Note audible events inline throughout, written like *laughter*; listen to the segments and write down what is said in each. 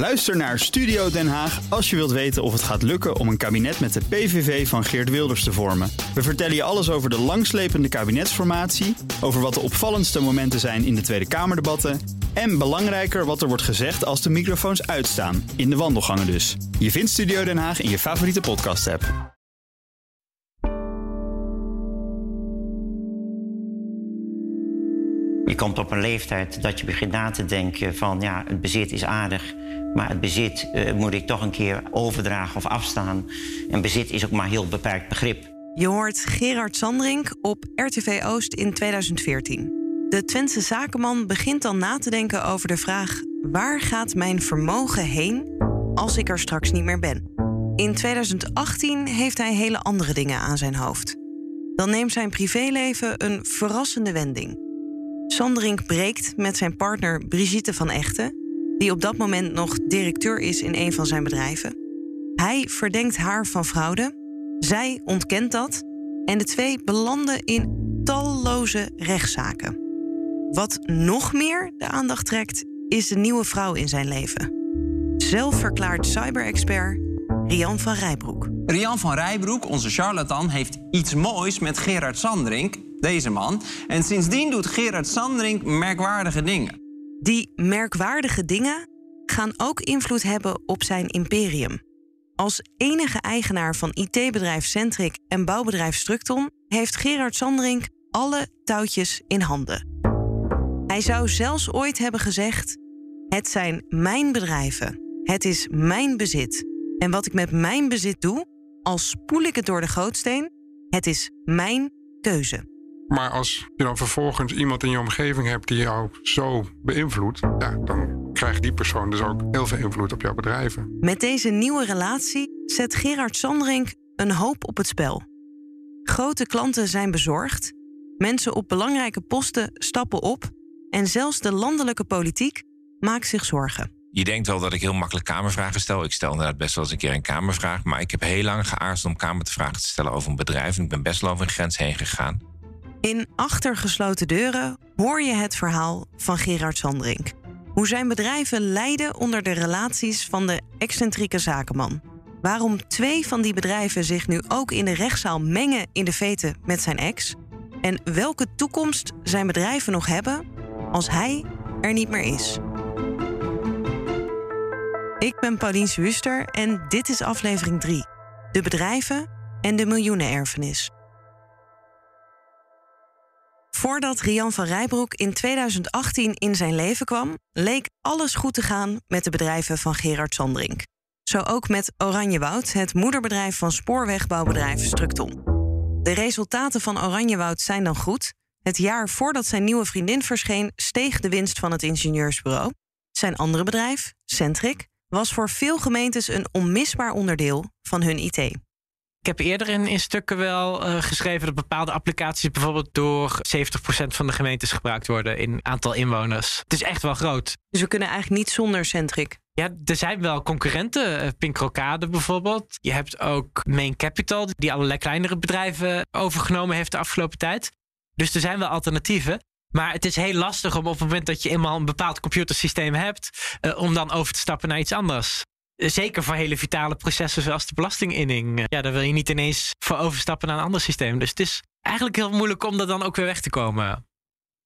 Luister naar Studio Den Haag als je wilt weten of het gaat lukken om een kabinet met de PVV van Geert Wilders te vormen. We vertellen je alles over de langslepende kabinetsformatie, over wat de opvallendste momenten zijn in de Tweede Kamerdebatten en belangrijker wat er wordt gezegd als de microfoons uitstaan, in de wandelgangen dus. Je vindt Studio Den Haag in je favoriete podcast-app. Je komt op een leeftijd dat je begint na te denken van ja, het bezit is aardig, maar het bezit uh, moet ik toch een keer overdragen of afstaan. En bezit is ook maar heel beperkt begrip. Je hoort Gerard Sandrink op RTV Oost in 2014. De Twentse zakenman begint dan na te denken over de vraag: waar gaat mijn vermogen heen als ik er straks niet meer ben? In 2018 heeft hij hele andere dingen aan zijn hoofd. Dan neemt zijn privéleven een verrassende wending. Sandrink breekt met zijn partner Brigitte van Echten, die op dat moment nog directeur is in een van zijn bedrijven. Hij verdenkt haar van fraude. Zij ontkent dat. En de twee belanden in talloze rechtszaken. Wat nog meer de aandacht trekt, is de nieuwe vrouw in zijn leven. Zelfverklaard cyberexpert Rian van Rijbroek. Rian van Rijbroek, onze charlatan, heeft iets moois met Gerard Sandrink, deze man. En sindsdien doet Gerard Sandrink merkwaardige dingen. Die merkwaardige dingen gaan ook invloed hebben op zijn imperium. Als enige eigenaar van IT-bedrijf Centric en bouwbedrijf Structon heeft Gerard Sandrink alle touwtjes in handen. Hij zou zelfs ooit hebben gezegd: Het zijn mijn bedrijven. Het is mijn bezit. En wat ik met mijn bezit doe, al spoel ik het door de gootsteen, het is mijn keuze. Maar als je dan vervolgens iemand in je omgeving hebt die jou zo beïnvloedt, ja, dan krijgt die persoon dus ook heel veel invloed op jouw bedrijven. Met deze nieuwe relatie zet Gerard Sanderink een hoop op het spel. Grote klanten zijn bezorgd, mensen op belangrijke posten stappen op en zelfs de landelijke politiek maakt zich zorgen. Je denkt wel dat ik heel makkelijk kamervragen stel. Ik stel inderdaad best wel eens een keer een kamervraag. Maar ik heb heel lang geaarzeld om kamervragen te stellen over een bedrijf. En ik ben best wel over een grens heen gegaan. In Achtergesloten Deuren hoor je het verhaal van Gerard Sandrink. Hoe zijn bedrijven lijden onder de relaties van de excentrieke zakenman. Waarom twee van die bedrijven zich nu ook in de rechtszaal mengen in de veten met zijn ex. En welke toekomst zijn bedrijven nog hebben als hij er niet meer is. Ik ben Paulien Wuster en dit is aflevering 3. De bedrijven en de miljoenenerfenis. Voordat Rian van Rijbroek in 2018 in zijn leven kwam, leek alles goed te gaan met de bedrijven van Gerard Sandrink. Zo ook met Oranjewoud, het moederbedrijf van spoorwegbouwbedrijf Structon. De resultaten van Oranjewoud zijn dan goed. Het jaar voordat zijn nieuwe vriendin verscheen, steeg de winst van het ingenieursbureau. Zijn andere bedrijf, Centric, was voor veel gemeentes een onmisbaar onderdeel van hun IT. Ik heb eerder in, stukken wel uh, geschreven dat bepaalde applicaties bijvoorbeeld door 70% van de gemeentes gebruikt worden in aantal inwoners. Het is echt wel groot. Dus we kunnen eigenlijk niet zonder Centric. Ja, er zijn wel concurrenten. Uh, Pinkrokade bijvoorbeeld. Je hebt ook Main Capital, die allerlei kleinere bedrijven overgenomen heeft de afgelopen tijd. Dus er zijn wel alternatieven. Maar het is heel lastig om op het moment dat je eenmaal een bepaald computersysteem hebt, uh, om dan over te stappen naar iets anders. Zeker voor hele vitale processen zoals de belastinginning. Ja, daar wil je niet ineens voor overstappen naar een ander systeem. Dus het is eigenlijk heel moeilijk om er dan ook weer weg te komen.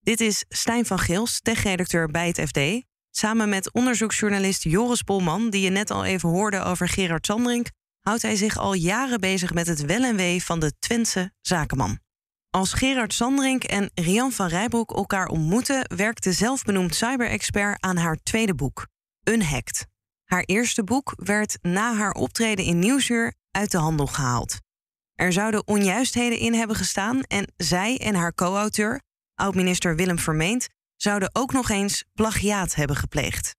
Dit is Stijn van Gils, tech-redacteur bij het FD. Samen met onderzoeksjournalist Joris Polman, die je net al even hoorde over Gerard Sandrink, houdt hij zich al jaren bezig met het wel en wee van de Twentse zakenman. Als Gerard Sandrink en Rian van Rijbroek elkaar ontmoeten, werkt de zelfbenoemd cyberexpert aan haar tweede boek, Unhacked. Haar eerste boek werd na haar optreden in Nieuwsuur uit de handel gehaald. Er zouden onjuistheden in hebben gestaan en zij en haar co-auteur, oud-minister Willem Vermeend, zouden ook nog eens plagiaat hebben gepleegd.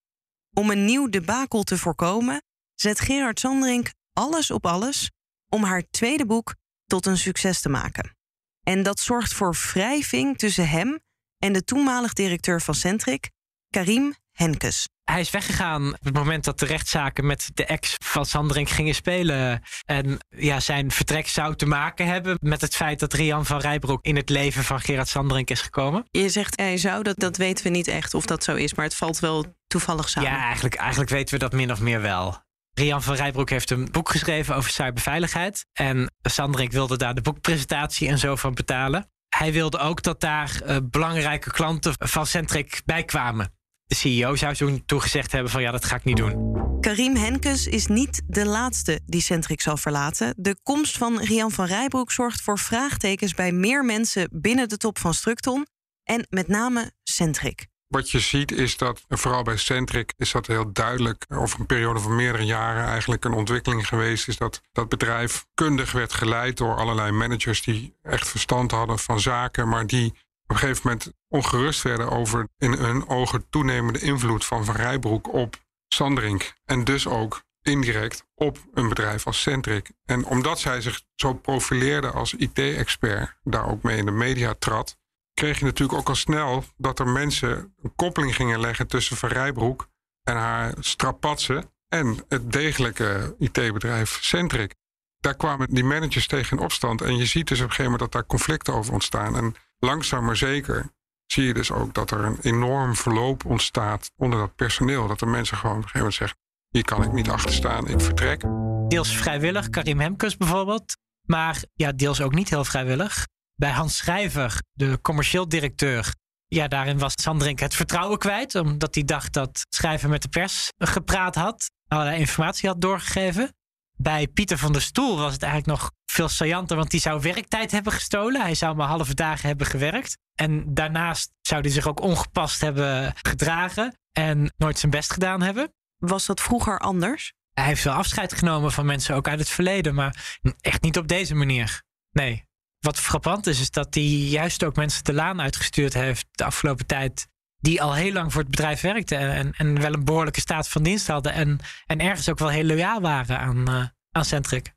Om een nieuw debakel te voorkomen, zet Gerard Sandrink alles op alles om haar tweede boek tot een succes te maken. En dat zorgt voor wrijving tussen hem en de toenmalig directeur van Centric, Karim Henkes. Hij is weggegaan op het moment dat de rechtszaken met de ex van Sanderink gingen spelen. En ja, zijn vertrek zou te maken hebben met het feit dat Rian van Rijbroek in het leven van Gerard Sanderink is gekomen. Je zegt hij zou, dat, dat weten we niet echt of dat zo is, maar het valt wel toevallig samen. Ja, eigenlijk, eigenlijk weten we dat min of meer wel. Rian van Rijbroek heeft een boek geschreven over cyberveiligheid. En Sanderink wilde daar de boekpresentatie en zo van betalen. Hij wilde ook dat daar uh, belangrijke klanten van Centric bij kwamen. De CEO zou toen toegezegd hebben van ja, dat ga ik niet doen. Karim Henkes is niet de laatste die Centric zal verlaten. De komst van Rian van Rijbroek zorgt voor vraagtekens bij meer mensen binnen de top van Structon en met name Centric. Wat je ziet is dat, vooral bij Centric, is dat heel duidelijk over een periode van meerdere jaren eigenlijk een ontwikkeling geweest. Is dat dat bedrijf kundig werd geleid door allerlei managers die echt verstand hadden van zaken, maar die op een gegeven moment ongerust werden over in hun ogen toenemende invloed van Van Rijbroek op Sandrink. En dus ook indirect op een bedrijf als Centric. En omdat zij zich zo profileerde als IT-expert, daar ook mee in de media trad, kreeg je natuurlijk ook al snel dat er mensen een koppeling gingen leggen tussen Van Rijbroek en haar strapatsen en het degelijke IT-bedrijf Centric. Daar kwamen die managers tegen in opstand en je ziet dus op een gegeven moment dat daar conflicten over ontstaan. En langzaam maar zeker zie je dus ook dat er een enorm verloop ontstaat onder dat personeel. Dat de mensen gewoon op een gegeven moment zeggen: hier kan ik niet achter staan, ik vertrek. Deels vrijwillig, Karim Hemkes bijvoorbeeld. Maar ja, deels ook niet heel vrijwillig. Bij Hans Schrijver, de commercieel directeur, ja, daarin was Sandrink het vertrouwen kwijt. Omdat hij dacht dat Schrijver met de pers gepraat had. Allerlei informatie had doorgegeven. Bij Pieter van der Stoel was het eigenlijk nog veel saillanter, want die zou werktijd hebben gestolen. Hij zou maar halve dagen hebben gewerkt. En daarnaast zou hij zich ook ongepast hebben gedragen en nooit zijn best gedaan hebben. Was dat vroeger anders? Hij heeft wel afscheid genomen van mensen ook uit het verleden, maar echt niet op deze manier. Nee. Wat frappant is, is dat hij juist ook mensen de laan uitgestuurd heeft de afgelopen tijd. Die al heel lang voor het bedrijf werkten en, en wel een behoorlijke staat van dienst hadden. En, en ergens ook wel heel loyaal waren aan, uh, aan Centric.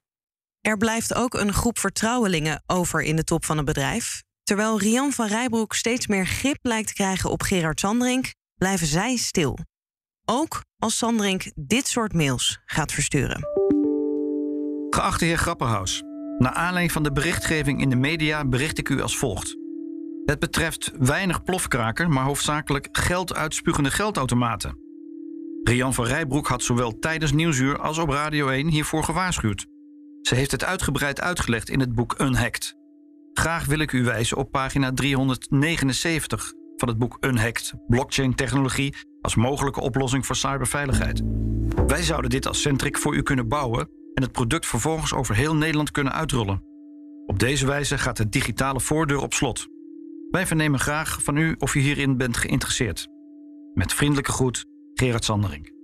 Er blijft ook een groep vertrouwelingen over in de top van het bedrijf. Terwijl Rian van Rijbroek steeds meer grip lijkt te krijgen op Gerard Sandrink, blijven zij stil. Ook als Sandrink dit soort mails gaat versturen. Geachte heer Grapperhaus, naar aanleiding van de berichtgeving in de media bericht ik u als volgt. Het betreft weinig plofkraker, maar hoofdzakelijk geld uitspugende geldautomaten. Rian van Rijbroek had zowel tijdens Nieuwsuur als op Radio 1 hiervoor gewaarschuwd. Ze heeft het uitgebreid uitgelegd in het boek Unhacked. Graag wil ik u wijzen op pagina 379 van het boek Unhacked: Blockchain-technologie als mogelijke oplossing voor cyberveiligheid. Wij zouden dit als Centric voor u kunnen bouwen en het product vervolgens over heel Nederland kunnen uitrollen. Op deze wijze gaat de digitale voordeur op slot. Wij vernemen graag van u of u hierin bent geïnteresseerd. Met vriendelijke groet, Gerard Sandering.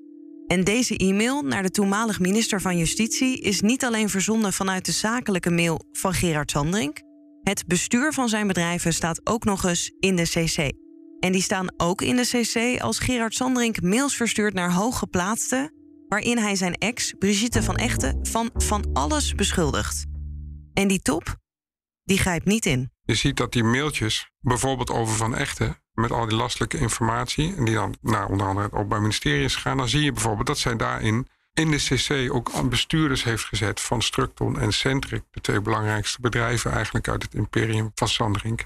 En deze e-mail naar de toenmalig minister van Justitie is niet alleen verzonden vanuit de zakelijke mail van Gerard Sandring. Het bestuur van zijn bedrijven staat ook nog eens in de CC. En die staan ook in de CC als Gerard Sandring mails verstuurt naar hooggeplaatsten, waarin hij zijn ex, Brigitte van Echten, van van alles beschuldigt. En die top, die grijpt niet in. Je ziet dat die mailtjes, bijvoorbeeld over Van Echten, met al die lastelijke informatie, en die dan naar onder andere ook bij ministeries gaan, dan zie je bijvoorbeeld dat zij daarin in de CC ook bestuurders heeft gezet van Structon en Centric, de twee belangrijkste bedrijven eigenlijk uit het imperium van Sandrink.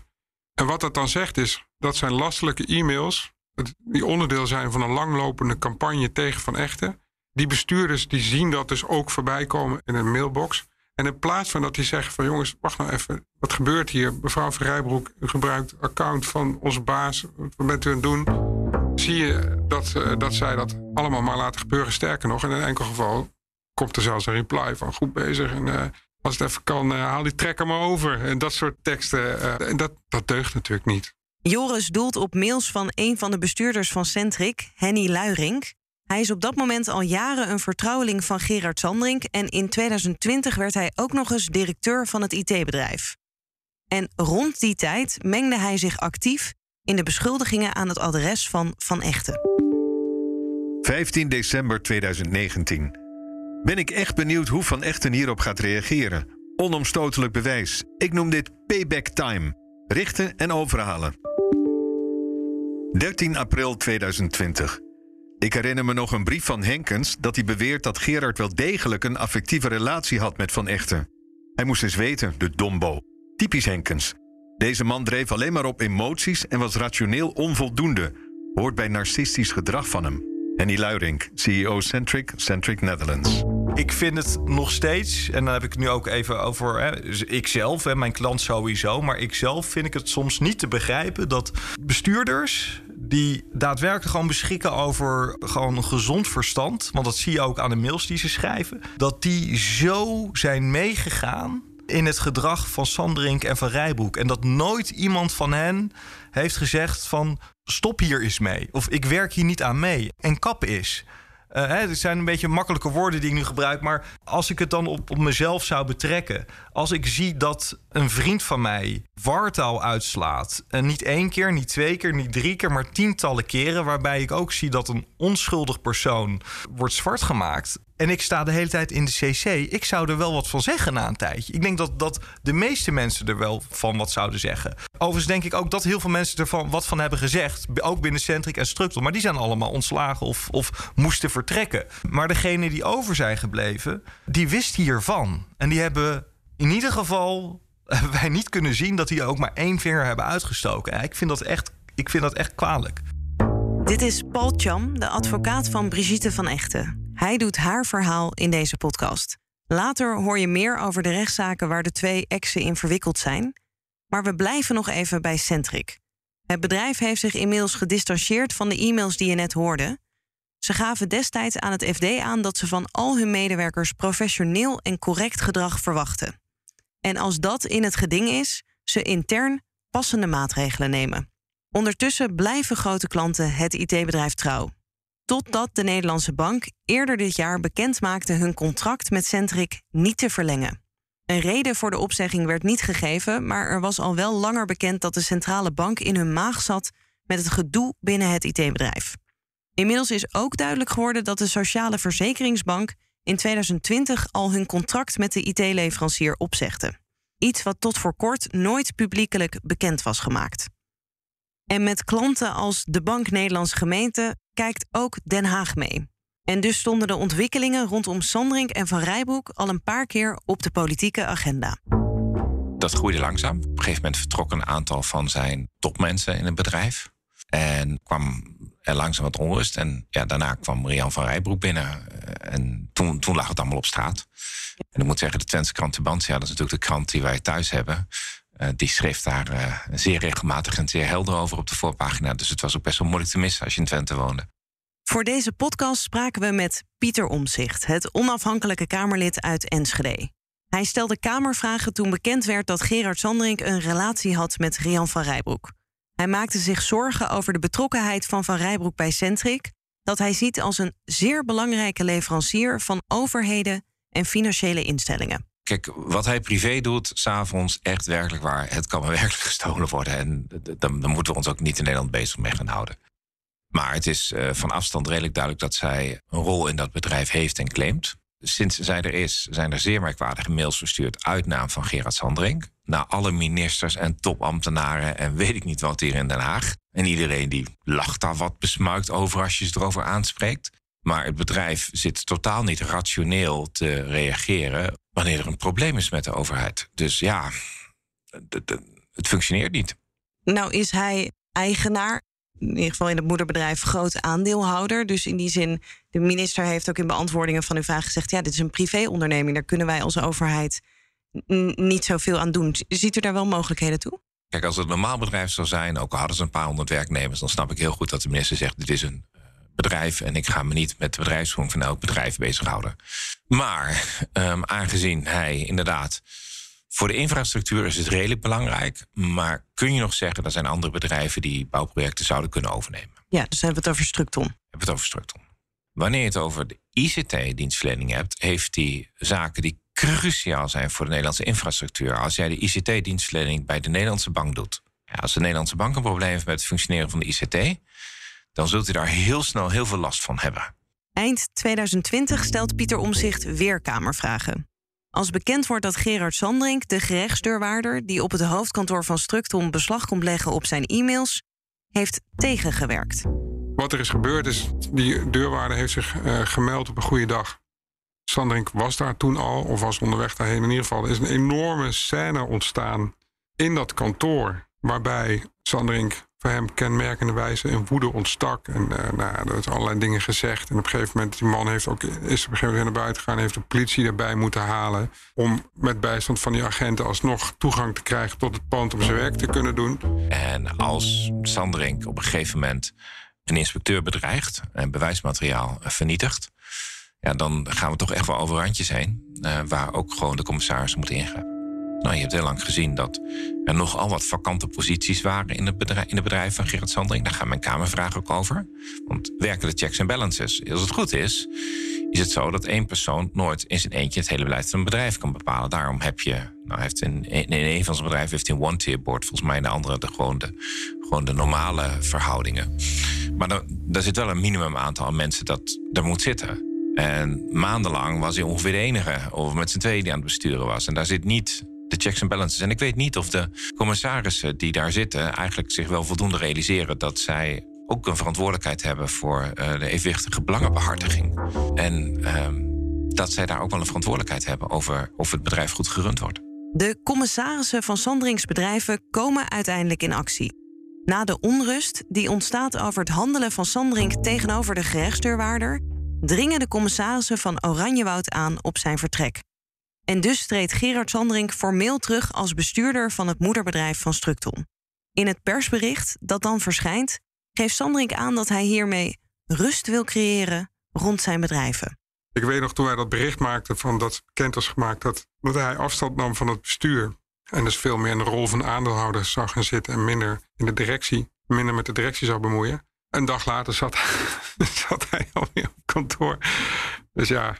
En wat dat dan zegt is, dat zijn lastelijke e-mails, die onderdeel zijn van een langlopende campagne tegen Van Echten. Die bestuurders die zien dat dus ook voorbij komen in een mailbox. En in plaats van dat die zeggen van jongens, wacht nou even, wat gebeurt hier? Mevrouw Verrijbroek, u gebruikt account van onze baas, wat bent u aan het doen? Zie je dat, uh, dat zij dat allemaal maar laten gebeuren. Sterker nog, in een enkel geval komt er zelfs een reply van goed bezig. En uh, als het even kan, uh, haal die trekker maar over. En dat soort teksten, en dat, dat deugt natuurlijk niet. Joris doelt op mails van een van de bestuurders van Centric, Henny Luiring. Hij is op dat moment al jaren een vertrouweling van Gerard Sandring en in 2020 werd hij ook nog eens directeur van het IT-bedrijf. En rond die tijd mengde hij zich actief in de beschuldigingen aan het adres van Van Echten. 15 december 2019. Ben ik echt benieuwd hoe Van Echten hierop gaat reageren. Onomstotelijk bewijs. Ik noem dit payback time. Richten en overhalen. 13 april 2020. Ik herinner me nog een brief van Henkens dat hij beweert dat Gerard wel degelijk een affectieve relatie had met Van Echten. Hij moest eens weten, de dombo. Typisch Henkens. Deze man dreef alleen maar op emoties en was rationeel onvoldoende. Hoort bij narcistisch gedrag van hem. Henny Luirink, CEO Centric, Centric Netherlands. Ik vind het nog steeds, en dan heb ik het nu ook even over hè, dus ikzelf en mijn klant sowieso, maar ikzelf vind ik het soms niet te begrijpen dat bestuurders die daadwerkelijk gewoon beschikken over gewoon een gezond verstand, want dat zie je ook aan de mails die ze schrijven, dat die zo zijn meegegaan in het gedrag van Sandrink en van Rijboek. En dat nooit iemand van hen heeft gezegd van stop hier eens mee. Of ik werk hier niet aan mee. En kap is. Uh, hè, het zijn een beetje makkelijke woorden die ik nu gebruik. Maar als ik het dan op, op mezelf zou betrekken. Als ik zie dat een vriend van mij wartaal uitslaat. En niet één keer, niet twee keer, niet drie keer, maar tientallen keren. Waarbij ik ook zie dat een onschuldig persoon wordt zwart gemaakt. En ik sta de hele tijd in de CC. Ik zou er wel wat van zeggen na een tijdje. Ik denk dat, dat de meeste mensen er wel van wat zouden zeggen. Overigens denk ik ook dat heel veel mensen er wat van hebben gezegd. Ook binnen Centric en Structel. Maar die zijn allemaal ontslagen of, of moesten vertrekken. Maar degene die over zijn gebleven, die wist hiervan. En die hebben in ieder geval *laughs* wij niet kunnen zien dat die ook maar één vinger hebben uitgestoken. Ik vind dat echt, ik vind dat echt kwalijk. Dit is Paul Cham, de advocaat van Brigitte van Echten. Hij doet haar verhaal in deze podcast. Later hoor je meer over de rechtszaken waar de twee exen in verwikkeld zijn. Maar we blijven nog even bij Centric. Het bedrijf heeft zich inmiddels gedistanceerd van de e-mails die je net hoorde. Ze gaven destijds aan het FD aan dat ze van al hun medewerkers professioneel en correct gedrag verwachten. En als dat in het geding is, ze intern passende maatregelen nemen. Ondertussen blijven grote klanten het IT-bedrijf trouw. Totdat de Nederlandse bank eerder dit jaar bekend maakte hun contract met Centric niet te verlengen. Een reden voor de opzegging werd niet gegeven, maar er was al wel langer bekend dat de centrale bank in hun maag zat met het gedoe binnen het IT-bedrijf. Inmiddels is ook duidelijk geworden dat de Sociale Verzekeringsbank in 2020 al hun contract met de IT-leverancier opzegde. Iets wat tot voor kort nooit publiekelijk bekend was gemaakt. En met klanten als de Bank Nederlandse Gemeente kijkt ook Den Haag mee. En dus stonden de ontwikkelingen rondom Sandring en Van Rijbroek al een paar keer op de politieke agenda. Dat groeide langzaam. Op een gegeven moment vertrok een aantal van zijn topmensen in het bedrijf. En kwam er langzaam wat onrust. En ja, daarna kwam Rian van Rijbroek binnen. En toen, toen lag het allemaal op straat. En ik moet zeggen, de Twentse krant ja, dat is natuurlijk de krant die wij thuis hebben. Uh, die schreef daar uh, zeer regelmatig en zeer helder over op de voorpagina. Dus het was ook best wel moeilijk te missen als je in Twente woonde. Voor deze podcast spraken we met Pieter Omzicht, het onafhankelijke Kamerlid uit Enschede. Hij stelde Kamervragen toen bekend werd dat Gerard Sandring een relatie had met Rian van Rijbroek. Hij maakte zich zorgen over de betrokkenheid van Van Rijbroek bij Centric, dat hij ziet als een zeer belangrijke leverancier van overheden en financiële instellingen. Kijk, wat hij privé doet, s'avonds, echt werkelijk waar. Het kan maar *laughs* werkelijk gestolen worden. En dan, dan moeten we ons ook niet in Nederland bezig mee gaan houden. Maar het is uh, van afstand redelijk duidelijk dat zij een rol in dat bedrijf heeft en claimt. Sinds zij er is, zijn er zeer merkwaardige mails verstuurd uit naam van Gerard Sandring. Naar alle ministers en topambtenaren en weet ik niet wat hier in Den Haag. En iedereen die lacht daar wat besmuikt over als je ze erover aanspreekt. Maar het bedrijf zit totaal niet rationeel te reageren wanneer er een probleem is met de overheid. Dus ja, het functioneert niet. Nou is hij eigenaar, in ieder geval in het moederbedrijf, groot aandeelhouder. Dus in die zin, de minister heeft ook in beantwoordingen van uw vraag gezegd... ja, dit is een privéonderneming, daar kunnen wij als overheid niet zoveel aan doen. Ziet u daar wel mogelijkheden toe? Kijk, als het een normaal bedrijf zou zijn, ook al hadden ze een paar honderd werknemers, dan snap ik heel goed dat de minister zegt: dit is een bedrijf en ik ga me niet met de bedrijfsvoering van elk bedrijf bezighouden. Maar um, aangezien hij inderdaad. Voor de infrastructuur is het redelijk belangrijk. Maar kun je nog zeggen, er zijn andere bedrijven die bouwprojecten zouden kunnen overnemen? Ja, dus hebben we het over Structon. Hebben we het over Structon. Wanneer je het over de ICT-dienstverlening hebt, heeft die zaken die cruciaal zijn voor de Nederlandse infrastructuur. Als jij de ICT-dienstverlening bij de Nederlandse bank doet. Ja, als de Nederlandse bank een probleem heeft met het functioneren van de ICT, dan zult u daar heel snel heel veel last van hebben. Eind 2020 stelt Pieter Omzicht weer Kamervragen. Als bekend wordt dat Gerard Sandring, de gerechtsdeurwaarder die op het hoofdkantoor van Structon beslag komt leggen op zijn e-mails, heeft tegengewerkt. Wat er is gebeurd is, die deurwaarder heeft zich uh, gemeld op een goede dag. Sandrink was daar toen al, of was onderweg daarheen. In ieder geval er is een enorme scène ontstaan in dat kantoor. Waarbij Sandrink voor hem kenmerkende wijze in woede ontstak. En uh, nou, er allerlei dingen gezegd. En op een gegeven moment, die man heeft ook, is op een gegeven moment naar buiten gegaan... heeft de politie erbij moeten halen... om met bijstand van die agenten alsnog toegang te krijgen... tot het pand om zijn werk te kunnen doen. En als Sandrink op een gegeven moment een inspecteur bedreigt... en bewijsmateriaal vernietigt... Ja, dan gaan we toch echt wel over randjes heen... Uh, waar ook gewoon de commissaris moeten ingrijpen. Nou, je hebt heel lang gezien dat er nogal wat vakante posities waren in het bedrijf, in het bedrijf van Gerrit Sandring. Daar gaat mijn Kamervraag ook over. Want werken de checks en balances? Als het goed is, is het zo dat één persoon nooit in zijn eentje het hele beleid van een bedrijf kan bepalen. Daarom heb je, nou heeft in, in een van zijn bedrijven heeft hij een one-tier board, volgens mij in de andere de, gewoon, de, gewoon de normale verhoudingen. Maar dan, daar zit wel een minimum aantal mensen dat er moet zitten. En maandenlang was hij ongeveer de enige, of met z'n tweeën die aan het besturen was. En daar zit niet de checks en balances. En ik weet niet of de commissarissen die daar zitten eigenlijk zich wel voldoende realiseren dat zij ook een verantwoordelijkheid hebben voor uh, de evenwichtige belangenbehartiging. En uh, dat zij daar ook wel een verantwoordelijkheid hebben over of het bedrijf goed gerund wordt. De commissarissen van Sandringsbedrijven komen uiteindelijk in actie. Na de onrust die ontstaat over het handelen van Sandring tegenover de gerechtsdeurwaarder, dringen de commissarissen van Oranjewoud aan op zijn vertrek. En dus treedt Gerard Sandring formeel terug als bestuurder van het moederbedrijf van Structon. In het persbericht dat dan verschijnt, geeft Sandring aan dat hij hiermee rust wil creëren rond zijn bedrijven. Ik weet nog toen wij dat bericht maakten, van dat bekend was gemaakt, dat, dat hij afstand nam van het bestuur. En dus veel meer in de rol van aandeelhouder zou gaan zitten en minder in de directie, minder met de directie zou bemoeien. Een dag later zat, *laughs* zat hij alweer op kantoor. Dus ja,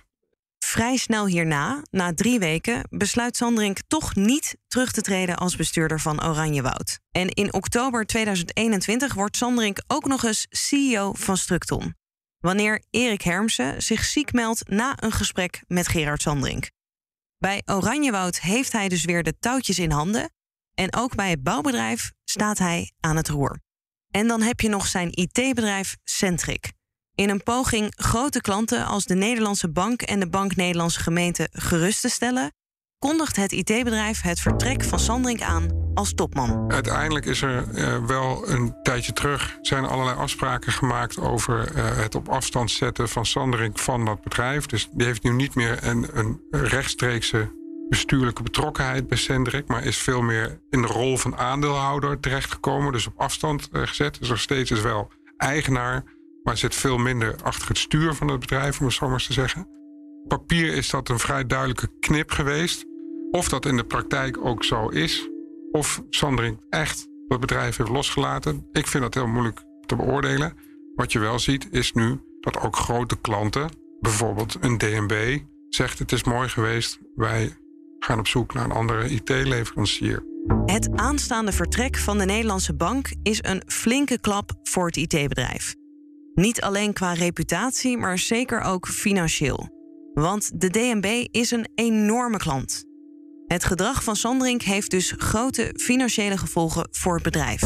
Vrij snel hierna, na drie weken, besluit Sandrink toch niet terug te treden als bestuurder van Oranjewoud. En in oktober 2021 wordt Sandrink ook nog eens CEO van Structon. Wanneer Erik Hermsen zich ziek meldt na een gesprek met Gerard Sandrink. Bij Oranjewoud heeft hij dus weer de touwtjes in handen. En ook bij het bouwbedrijf staat hij aan het roer. En dan heb je nog zijn IT-bedrijf Centric. In een poging grote klanten als de Nederlandse Bank en de Bank Nederlandse Gemeente gerust te stellen, kondigt het IT-bedrijf het vertrek van Sandring aan als topman. Uiteindelijk is er uh, wel een tijdje terug zijn er allerlei afspraken gemaakt over uh, het op afstand zetten van Sandring van dat bedrijf. Dus die heeft nu niet meer een, een rechtstreekse bestuurlijke betrokkenheid bij Sendrik, maar is veel meer in de rol van aandeelhouder terechtgekomen, dus op afstand uh, gezet. Dus nog steeds is wel eigenaar maar zit veel minder achter het stuur van het bedrijf, om het zo maar eens te zeggen. Papier is dat een vrij duidelijke knip geweest. Of dat in de praktijk ook zo is, of Sandring echt het bedrijf heeft losgelaten. Ik vind dat heel moeilijk te beoordelen. Wat je wel ziet is nu dat ook grote klanten, bijvoorbeeld een DNB, zegt het is mooi geweest, wij gaan op zoek naar een andere IT-leverancier. Het aanstaande vertrek van de Nederlandse bank is een flinke klap voor het IT-bedrijf. Niet alleen qua reputatie, maar zeker ook financieel. Want de DNB is een enorme klant. Het gedrag van Sandring heeft dus grote financiële gevolgen voor het bedrijf.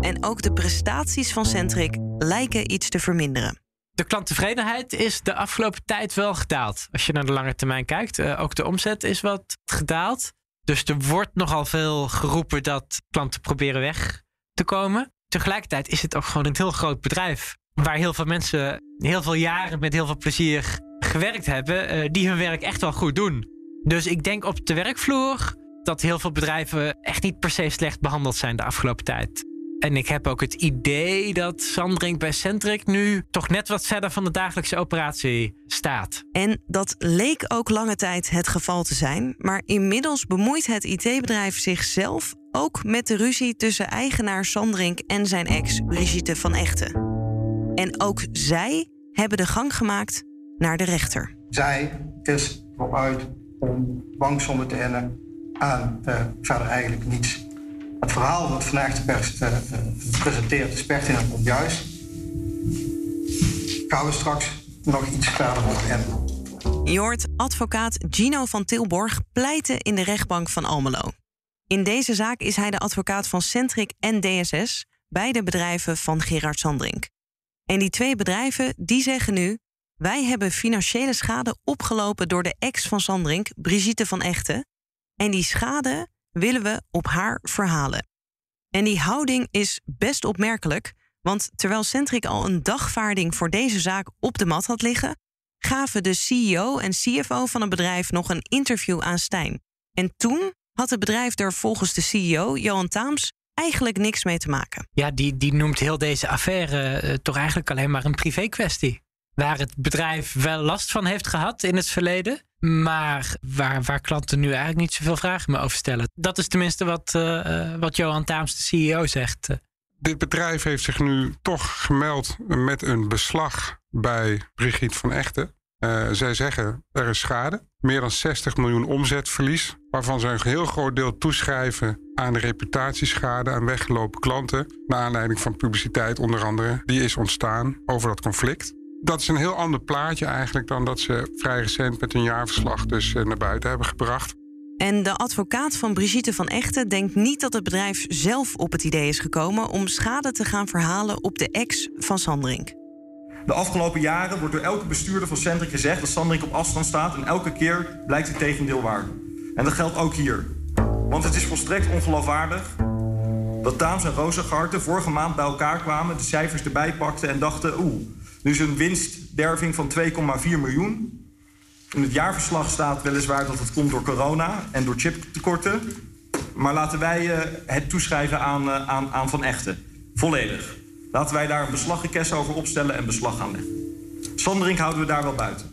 En ook de prestaties van Centric lijken iets te verminderen. De klanttevredenheid is de afgelopen tijd wel gedaald. Als je naar de lange termijn kijkt, uh, ook de omzet is wat gedaald. Dus er wordt nogal veel geroepen dat klanten proberen weg te komen. Tegelijkertijd is het ook gewoon een heel groot bedrijf waar heel veel mensen heel veel jaren met heel veel plezier gewerkt hebben, uh, die hun werk echt wel goed doen. Dus ik denk op de werkvloer dat heel veel bedrijven echt niet per se slecht behandeld zijn de afgelopen tijd. En ik heb ook het idee dat Sandring bij Centric nu toch net wat verder van de dagelijkse operatie staat. En dat leek ook lange tijd het geval te zijn. Maar inmiddels bemoeit het IT-bedrijf zichzelf ook met de ruzie tussen eigenaar Sandring en zijn ex Brigitte van Echten. En ook zij hebben de gang gemaakt naar de rechter. Zij is vooruit om bankzommen te innen en uh, verder eigenlijk niets. Het verhaal wat vandaag de pers uh, presenteert is pertinent onjuist. Gaan we straks nog iets verder op in. Je hoort advocaat Gino van Tilborg pleiten in de rechtbank van Almelo. In deze zaak is hij de advocaat van Centric en DSS, beide bedrijven van Gerard Sandrink. En die twee bedrijven die zeggen nu: wij hebben financiële schade opgelopen door de ex van Sandrink, Brigitte van Echten. En die schade willen we op haar verhalen. En die houding is best opmerkelijk, want terwijl Centric al een dagvaarding voor deze zaak op de mat had liggen, gaven de CEO en CFO van het bedrijf nog een interview aan Stijn. En toen had het bedrijf er volgens de CEO, Johan Taams, eigenlijk niks mee te maken. Ja, die, die noemt heel deze affaire eh, toch eigenlijk alleen maar een privé kwestie. Waar het bedrijf wel last van heeft gehad in het verleden. Maar waar, waar klanten nu eigenlijk niet zoveel vragen meer over stellen. Dat is tenminste wat, uh, wat Johan Taams, de CEO, zegt. Dit bedrijf heeft zich nu toch gemeld met een beslag bij Brigitte van Echten. Uh, zij zeggen er is schade. Meer dan 60 miljoen omzetverlies. Waarvan ze een heel groot deel toeschrijven aan de reputatieschade aan weggelopen klanten. Naar aanleiding van publiciteit onder andere. Die is ontstaan over dat conflict. Dat is een heel ander plaatje eigenlijk dan dat ze vrij recent met hun jaarverslag dus naar buiten hebben gebracht. En de advocaat van Brigitte van Echten denkt niet dat het bedrijf zelf op het idee is gekomen om schade te gaan verhalen op de ex van Sandrink. De afgelopen jaren wordt door elke bestuurder van Sandrink gezegd dat Sandrink op afstand staat en elke keer blijkt het tegendeel waar. En dat geldt ook hier. Want het is volstrekt ongeloofwaardig dat Taams en Rozengarten vorige maand bij elkaar kwamen, de cijfers erbij pakten en dachten: oeh, nu is een winstderving van 2,4 miljoen. In het jaarverslag staat weliswaar dat het komt door corona en door chiptekorten. Maar laten wij uh, het toeschrijven aan, uh, aan, aan Van Echten. Volledig. Laten wij daar een beslagrequest over opstellen en beslag gaan leggen. Sanderink houden we daar wel buiten.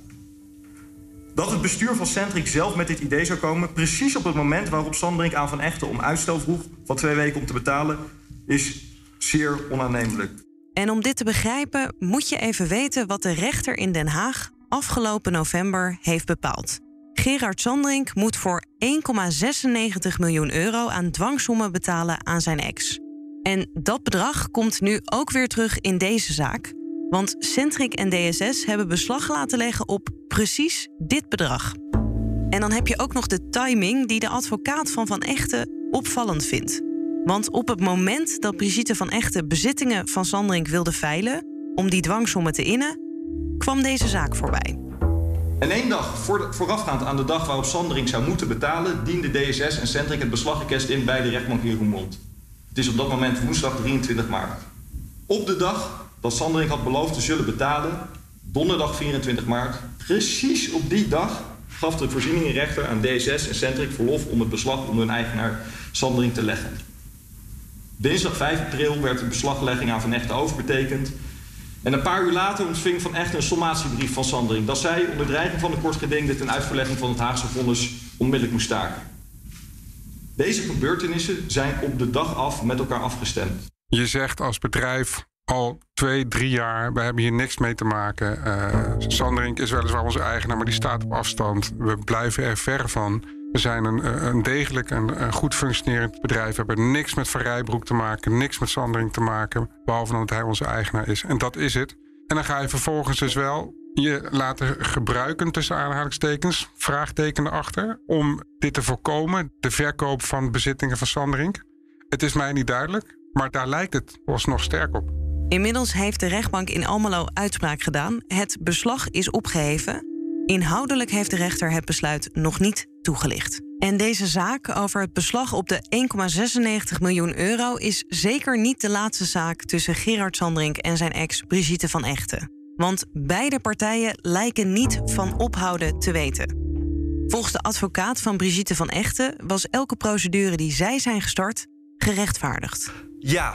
Dat het bestuur van Centric zelf met dit idee zou komen... precies op het moment waarop Sanderink aan Van Echten om uitstel vroeg... van twee weken om te betalen, is zeer onaannemelijk. En om dit te begrijpen moet je even weten wat de rechter in Den Haag afgelopen november heeft bepaald. Gerard Sandrink moet voor 1,96 miljoen euro aan dwangsommen betalen aan zijn ex. En dat bedrag komt nu ook weer terug in deze zaak. Want Centric en DSS hebben beslag laten leggen op precies dit bedrag. En dan heb je ook nog de timing die de advocaat van Van Echten opvallend vindt. Want op het moment dat Brigitte van Echten bezittingen van Sandrink wilde veilen om die dwangsommen te innen, kwam deze zaak voorbij. En één dag voor voorafgaand aan de dag waarop Sandring zou moeten betalen, diende DSS en Centric het beslagrequest in bij de rechtbank in Roermond. Het is op dat moment woensdag 23 maart. Op de dag dat Sandring had beloofd te zullen betalen, donderdag 24 maart, precies op die dag gaf de voorzieningenrechter aan DSS en Centric verlof om het beslag onder hun eigenaar Sandring te leggen. Dinsdag 5 april werd de beslaglegging aan Van Echten overbetekend en een paar uur later ontving Van Echt een sommatiebrief van Sandring... dat zij onder dreiging van de kortgedingde ten uitverlegging van het Haagse vonnis onmiddellijk moest staken. Deze gebeurtenissen zijn op de dag af met elkaar afgestemd. Je zegt als bedrijf al twee, drie jaar, we hebben hier niks mee te maken. Uh, Sandring is weliswaar onze eigenaar, maar die staat op afstand. We blijven er ver van. We zijn een, een degelijk en goed functionerend bedrijf. We hebben niks met Van Rijbroek te maken, niks met Sandring te maken. Behalve dat hij onze eigenaar is. En dat is het. En dan ga je vervolgens dus wel je laten gebruiken, tussen aanhalingstekens, vraagtekenen achter, om dit te voorkomen, de verkoop van bezittingen van Sandring. Het is mij niet duidelijk, maar daar lijkt het nog sterk op. Inmiddels heeft de rechtbank in Almelo uitspraak gedaan. Het beslag is opgeheven. Inhoudelijk heeft de rechter het besluit nog niet toegelicht. En deze zaak over het beslag op de 1,96 miljoen euro is zeker niet de laatste zaak tussen Gerard Sandrink en zijn ex Brigitte van Echten. Want beide partijen lijken niet van ophouden te weten. Volgens de advocaat van Brigitte van Echten was elke procedure die zij zijn gestart gerechtvaardigd. Ja,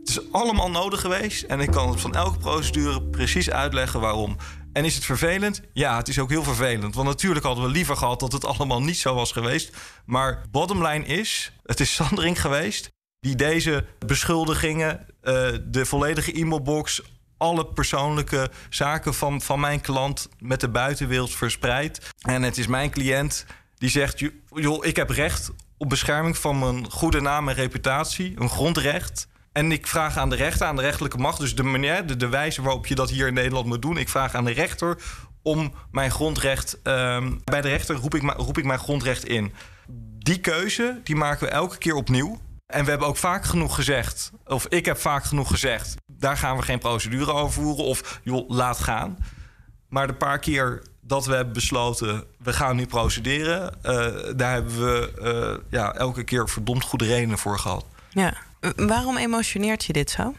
het is allemaal nodig geweest en ik kan van elke procedure precies uitleggen waarom. En is het vervelend? Ja, het is ook heel vervelend. Want natuurlijk hadden we liever gehad dat het allemaal niet zo was geweest. Maar bottomline is, het is Sandring geweest... die deze beschuldigingen, uh, de volledige e-mailbox... alle persoonlijke zaken van, van mijn klant met de buitenwereld verspreidt. En het is mijn cliënt die zegt... joh, ik heb recht op bescherming van mijn goede naam en reputatie. Een grondrecht... En ik vraag aan de rechter, aan de rechterlijke macht, dus de manier, de, de wijze waarop je dat hier in Nederland moet doen. Ik vraag aan de rechter om mijn grondrecht. Um, bij de rechter roep ik, roep ik mijn grondrecht in. Die keuze die maken we elke keer opnieuw. En we hebben ook vaak genoeg gezegd, of ik heb vaak genoeg gezegd, daar gaan we geen procedure over voeren. Of joh, laat gaan. Maar de paar keer dat we hebben besloten, we gaan nu procederen, uh, daar hebben we uh, ja, elke keer verdomd goede redenen voor gehad. Ja. Waarom emotioneert je dit zo?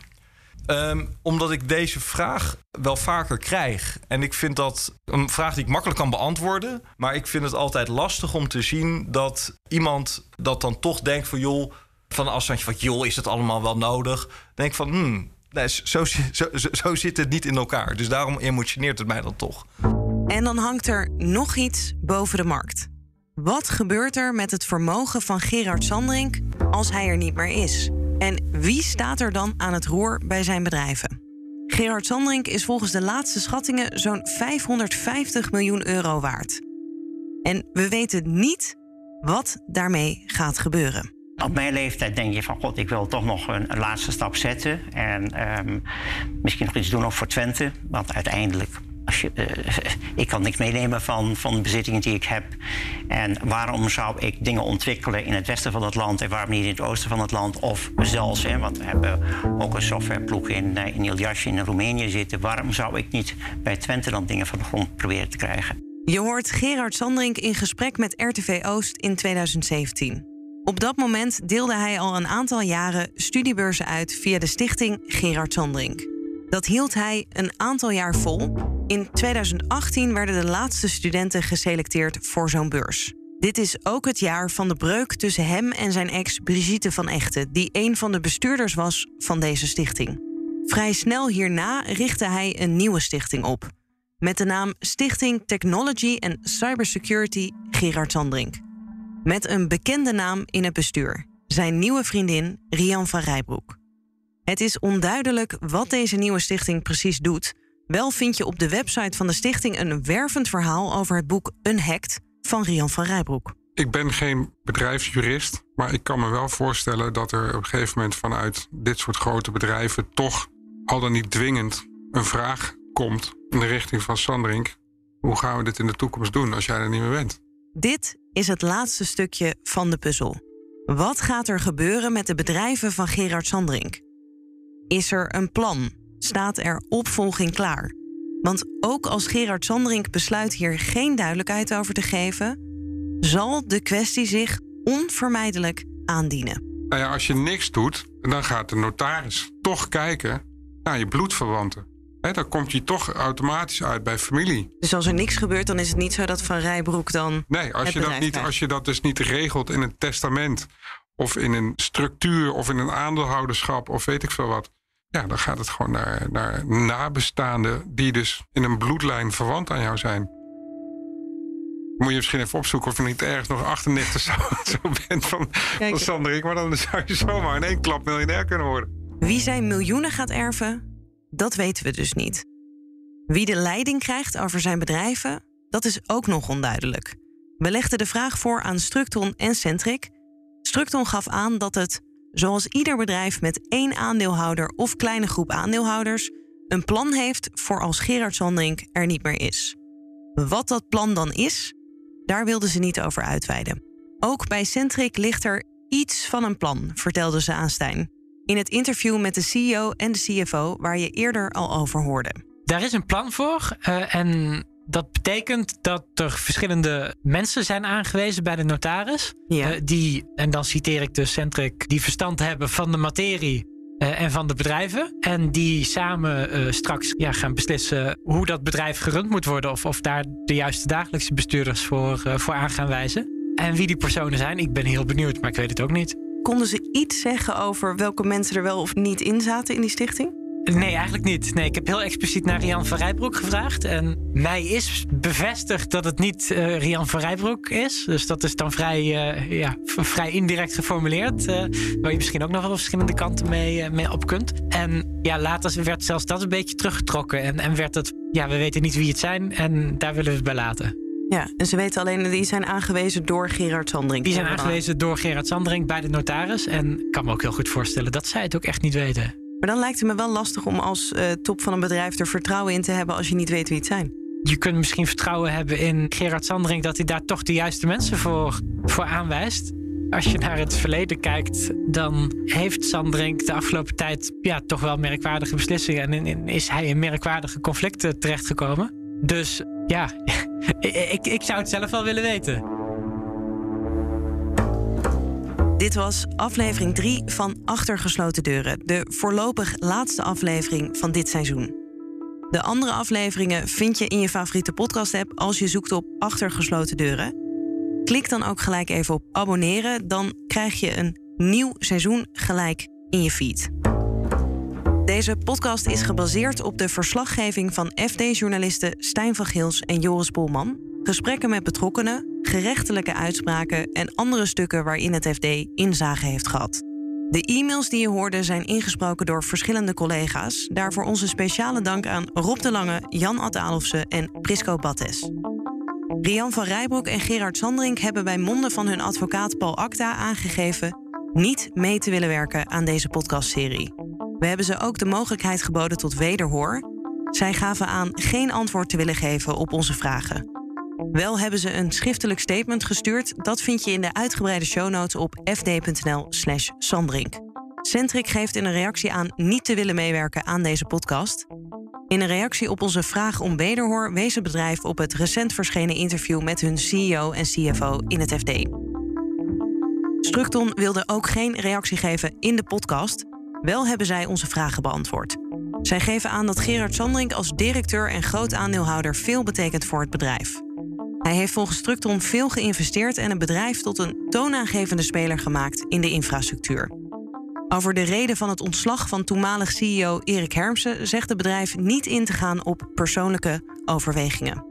Um, omdat ik deze vraag wel vaker krijg. En ik vind dat een vraag die ik makkelijk kan beantwoorden. Maar ik vind het altijd lastig om te zien dat iemand dat dan toch denkt van joh, van een afstandje van joh, is het allemaal wel nodig? Denk van hmm, nee, zo, zo, zo, zit het niet in elkaar. Dus daarom emotioneert het mij dan toch. En dan hangt er nog iets boven de markt. Wat gebeurt er met het vermogen van Gerard Sandring als hij er niet meer is? En wie staat er dan aan het roer bij zijn bedrijven? Gerard Sandring is volgens de laatste schattingen zo'n 550 miljoen euro waard. En we weten niet wat daarmee gaat gebeuren. Op mijn leeftijd denk je van god, ik wil toch nog een, laatste stap zetten. En um, misschien nog iets doen ook voor Twente. Want uiteindelijk als je, uh, ik kan niks meenemen van, van de bezittingen die ik heb. En waarom zou ik dingen ontwikkelen in het westen van het land en waarom niet in het oosten van het land? Of zelfs, hè, want we hebben ook een softwareploeg in, uh, in in Roemenië zitten. Waarom zou ik niet bij Twente dan dingen van de grond proberen te krijgen? Je hoort Gerard Sandring in gesprek met RTV Oost in 2017. Op dat moment deelde hij al een aantal jaren studiebeurzen uit via de stichting Gerard Sandring. Dat hield hij een aantal jaar vol. In 2018 werden de laatste studenten geselecteerd voor zo'n beurs. Dit is ook het jaar van de breuk tussen hem en zijn ex Brigitte van Echten, die een van de bestuurders was van deze stichting. Vrij snel hierna richtte hij een nieuwe stichting op. Met de naam Stichting Technology and Cybersecurity Gerard Sandrink. Met een bekende naam in het bestuur. Zijn nieuwe vriendin Rian van Rijbroek. Het is onduidelijk wat deze nieuwe stichting precies doet. Wel vind je op de website van de stichting een wervend verhaal over het boek Unhacked van Rian van Rijbroek. Ik ben geen bedrijfsjurist, maar ik kan me wel voorstellen dat er op een gegeven moment vanuit dit soort grote bedrijven toch al dan niet dwingend een vraag komt in de richting van Sandrink. Hoe gaan we dit in de toekomst doen als jij er niet meer bent? Dit is het laatste stukje van de puzzel. Wat gaat er gebeuren met de bedrijven van Gerard Sandrink? Is er een plan? Staat er opvolging klaar? Want ook als Gerard Sandrink besluit hier geen duidelijkheid over te geven, zal de kwestie zich onvermijdelijk aandienen. Nou ja, als je niks doet, dan gaat de notaris toch kijken naar je bloedverwanten. He, dan komt je toch automatisch uit bij familie. Dus als er niks gebeurt, dan is het niet zo dat Van Rijbroek dan. Nee, als, je dat, niet, als je dat dus niet regelt in een testament. of in een structuur. of in een aandeelhouderschap. of weet ik veel wat. Ja, dan gaat het gewoon naar, naar nabestaanden. die dus in een bloedlijn verwant aan jou zijn. Moet je misschien even opzoeken of je niet ergens nog achternichten zo, *laughs* zo bent van, van Sanderik. Maar dan zou je zomaar in één klap miljonair kunnen worden. Wie zijn miljoenen gaat erven, dat weten we dus niet. Wie de leiding krijgt over zijn bedrijven, dat is ook nog onduidelijk. We legden de vraag voor aan Structon en Centric. Structon gaf aan dat het, zoals ieder bedrijf met één aandeelhouder of kleine groep aandeelhouders, een plan heeft voor als Gerard Sandring er niet meer is. Wat dat plan dan is, daar wilden ze niet over uitweiden. Ook bij Centric ligt er iets van een plan, vertelde ze aan Stijn in het interview met de CEO en de CFO waar je eerder al over hoorde. Daar is een plan voor uh, en dat betekent dat er verschillende mensen zijn aangewezen bij de notaris. Ja. Uh, die, en dan citeer ik dus Centric, die verstand hebben van de materie uh, en van de bedrijven. En die samen straks ja, gaan beslissen hoe dat bedrijf gerund moet worden. Of, of daar de juiste dagelijkse bestuurders voor, voor aan gaan wijzen. En wie die personen zijn, ik ben heel benieuwd, maar ik weet het ook niet. Konden ze iets zeggen over welke mensen er wel of niet in zaten in die stichting? Nee, eigenlijk niet. Nee, ik heb heel expliciet naar Rian van Rijbroek gevraagd. En mij is bevestigd dat het niet uh, Rian van Rijbroek is. Dus dat is dan vrij, uh, ja, vrij indirect geformuleerd. Uh, waar je misschien ook nog wel verschillende kanten mee, mee op kunt. En ja, later werd zelfs dat een beetje teruggetrokken. En, en werd het, ja, we weten niet wie het zijn. En daar willen we het bij laten. Ja, en ze weten alleen, die zijn aangewezen door Gerard Sandring. Die zijn aangewezen door Gerard Sandring bij de notaris. En ik kan me ook heel goed voorstellen dat zij het ook echt niet weten. Maar dan lijkt het me wel lastig om als uh, top van een bedrijf er vertrouwen in te hebben als je niet weet wie het zijn. Je kunt misschien vertrouwen hebben in Gerard Sandring dat hij daar toch de juiste mensen voor, voor aanwijst. Als je naar het verleden kijkt, dan heeft Sandrink de afgelopen tijd ja, toch wel merkwaardige beslissingen. En is hij in merkwaardige conflicten terechtgekomen. Dus ja, *laughs* ik, ik zou het zelf wel willen weten. Dit was aflevering 3 van Achter gesloten deuren, de voorlopig laatste aflevering van dit seizoen. De andere afleveringen vind je in je favoriete podcast-app als je zoekt op Achter gesloten deuren. Klik dan ook gelijk even op abonneren, dan krijg je een nieuw seizoen gelijk in je feed. Deze podcast is gebaseerd op de verslaggeving van FD-journalisten Stijn van Gils en Joris Polman, gesprekken met betrokkenen, gerechtelijke uitspraken en andere stukken waarin het FD inzage heeft gehad. De e-mails die je hoorde zijn ingesproken door verschillende collega's. Daarvoor onze speciale dank aan Rob de Lange, Jan Adalofse en Prisco Battes. Rian van Rijbroek en Gerard Sandring hebben bij monden van hun advocaat Paul Acta aangegeven niet mee te willen werken aan deze podcastserie. We hebben ze ook de mogelijkheid geboden tot wederhoor. Zij gaven aan geen antwoord te willen geven op onze vragen. Wel hebben ze een schriftelijk statement gestuurd. Dat vind je in de uitgebreide show notes op fd.nl/slash Sandrink. Centric geeft in een reactie aan niet te willen meewerken aan deze podcast. In een reactie op onze vraag om wederhoor wees het bedrijf op het recent verschenen interview met hun CEO en CFO in het FD. Structon wilde ook geen reactie geven in de podcast. Wel hebben zij onze vragen beantwoord. Zij geven aan dat Gerard Sandring als directeur en groot aandeelhouder veel betekent voor het bedrijf. Hij heeft volgens Structon veel geïnvesteerd en het bedrijf tot een toonaangevende speler gemaakt in de infrastructuur. Over de reden van het ontslag van toenmalig CEO Erik Hermsen zegt het bedrijf niet in te gaan op persoonlijke overwegingen.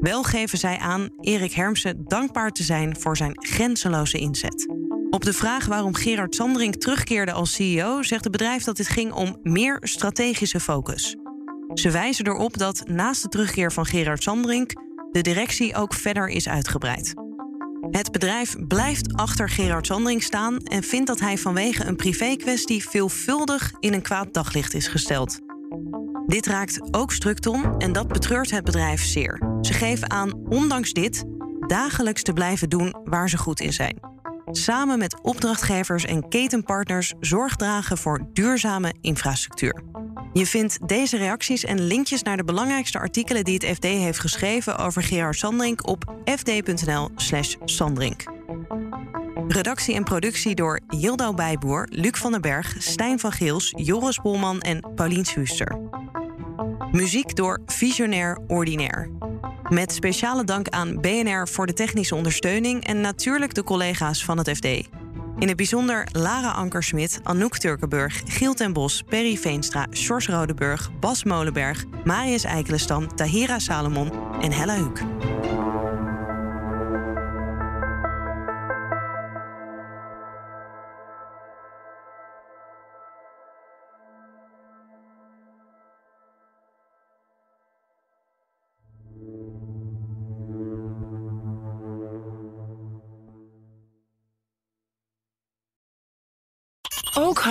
Wel geven zij aan Erik Hermsen dankbaar te zijn voor zijn grenzeloze inzet. Op de vraag waarom Gerard Sandring terugkeerde als CEO zegt het bedrijf dat dit ging om meer strategische focus. Ze wijzen erop dat naast de terugkeer van Gerard Sandring de directie ook verder is uitgebreid. Het bedrijf blijft achter Gerard Sandring staan en vindt dat hij vanwege een privé-kwestie veelvuldig in een kwaad daglicht is gesteld. Dit raakt ook Structon en dat betreurt het bedrijf zeer. Ze geven aan, ondanks dit, dagelijks te blijven doen waar ze goed in zijn. Samen met opdrachtgevers en ketenpartners zorg dragen voor duurzame infrastructuur. Je vindt deze reacties en linkjes naar de belangrijkste artikelen die het FD heeft geschreven over Gerard Sandrink op fd.nl/slash Sandrink. Redactie en productie door Jildau Bijboer, Luc van den Berg, Stijn van Geels, Joris Bolman en Paulien Schuster. Muziek door Visionair Ordinair. Met speciale dank aan BNR voor de technische ondersteuning en natuurlijk de collega's van het FD. In het bijzonder Lara Ankersmit, Anouk Turkenburg, Giel ten Bos, Perry Veenstra, Sjors Rodeburg, Bas Molenberg, Marius Eikelenstam, Tahira Salomon en Hella Huuk.